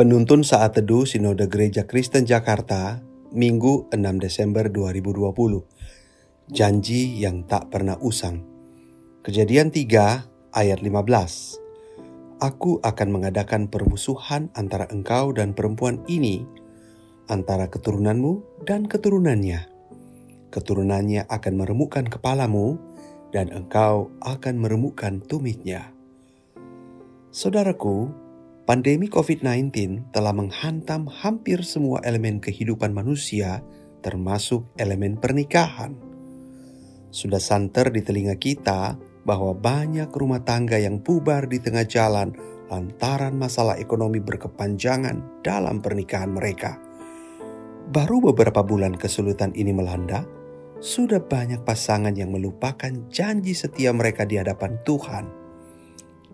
Penuntun Saat Teduh Sinode Gereja Kristen Jakarta, Minggu 6 Desember 2020. Janji yang tak pernah usang. Kejadian 3 ayat 15. Aku akan mengadakan permusuhan antara engkau dan perempuan ini, antara keturunanmu dan keturunannya. Keturunannya akan meremukkan kepalamu, dan engkau akan meremukkan tumitnya. Saudaraku, pandemi COVID-19 telah menghantam hampir semua elemen kehidupan manusia, termasuk elemen pernikahan. Sudah santer di telinga kita bahwa banyak rumah tangga yang bubar di tengah jalan lantaran masalah ekonomi berkepanjangan dalam pernikahan mereka. Baru beberapa bulan kesulitan ini melanda, sudah banyak pasangan yang melupakan janji setia mereka di hadapan Tuhan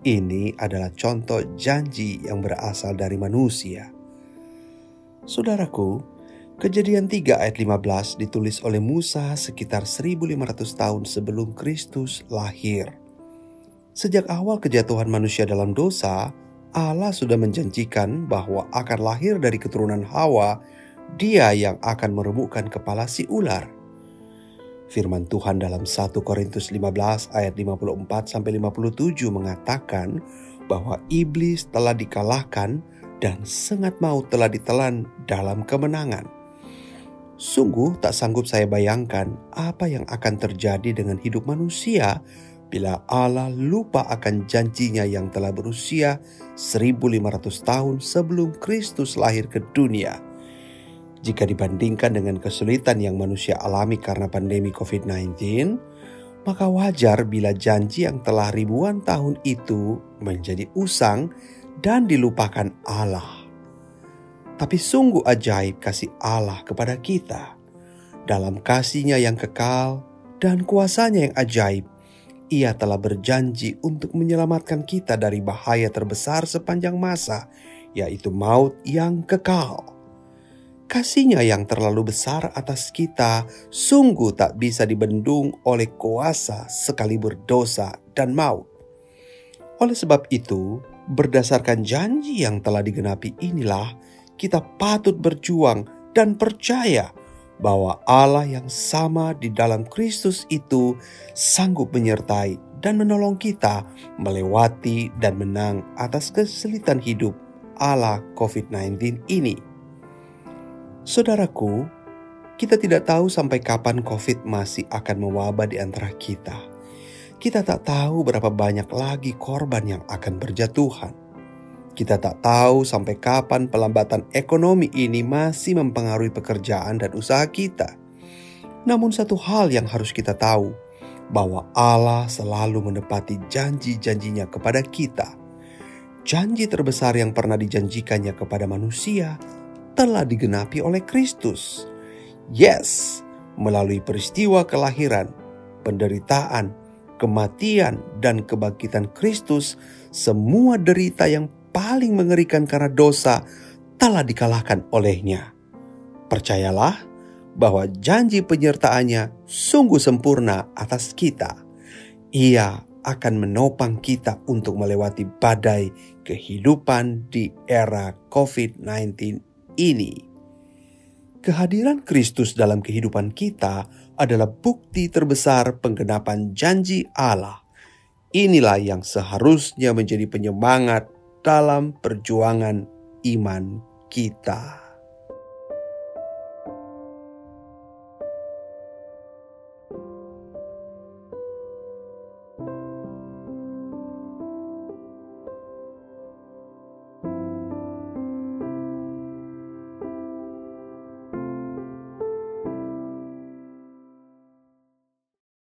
ini adalah contoh janji yang berasal dari manusia. Saudaraku, Kejadian 3 ayat 15 ditulis oleh Musa sekitar 1500 tahun sebelum Kristus lahir. Sejak awal kejatuhan manusia dalam dosa, Allah sudah menjanjikan bahwa akan lahir dari keturunan Hawa, dia yang akan meremukkan kepala si ular. Firman Tuhan dalam 1 Korintus 15 ayat 54 sampai 57 mengatakan bahwa iblis telah dikalahkan dan sengat maut telah ditelan dalam kemenangan. Sungguh tak sanggup saya bayangkan apa yang akan terjadi dengan hidup manusia bila Allah lupa akan janjinya yang telah berusia 1500 tahun sebelum Kristus lahir ke dunia jika dibandingkan dengan kesulitan yang manusia alami karena pandemi COVID-19, maka wajar bila janji yang telah ribuan tahun itu menjadi usang dan dilupakan Allah. Tapi sungguh ajaib kasih Allah kepada kita. Dalam kasihnya yang kekal dan kuasanya yang ajaib, ia telah berjanji untuk menyelamatkan kita dari bahaya terbesar sepanjang masa, yaitu maut yang kekal. Kasihnya yang terlalu besar atas kita sungguh tak bisa dibendung oleh kuasa sekali berdosa dan maut. Oleh sebab itu, berdasarkan janji yang telah digenapi inilah kita patut berjuang dan percaya bahwa Allah yang sama di dalam Kristus itu sanggup menyertai dan menolong kita melewati dan menang atas kesulitan hidup ala COVID-19 ini. Saudaraku, kita tidak tahu sampai kapan COVID masih akan mewabah di antara kita. Kita tak tahu berapa banyak lagi korban yang akan berjatuhan. Kita tak tahu sampai kapan pelambatan ekonomi ini masih mempengaruhi pekerjaan dan usaha kita. Namun, satu hal yang harus kita tahu bahwa Allah selalu menepati janji-janjinya kepada kita. Janji terbesar yang pernah dijanjikannya kepada manusia telah digenapi oleh Kristus. Yes, melalui peristiwa kelahiran, penderitaan, kematian, dan kebangkitan Kristus, semua derita yang paling mengerikan karena dosa telah dikalahkan olehnya. Percayalah bahwa janji penyertaannya sungguh sempurna atas kita. Ia akan menopang kita untuk melewati badai kehidupan di era COVID-19 ini. Kehadiran Kristus dalam kehidupan kita adalah bukti terbesar penggenapan janji Allah. Inilah yang seharusnya menjadi penyemangat dalam perjuangan iman kita.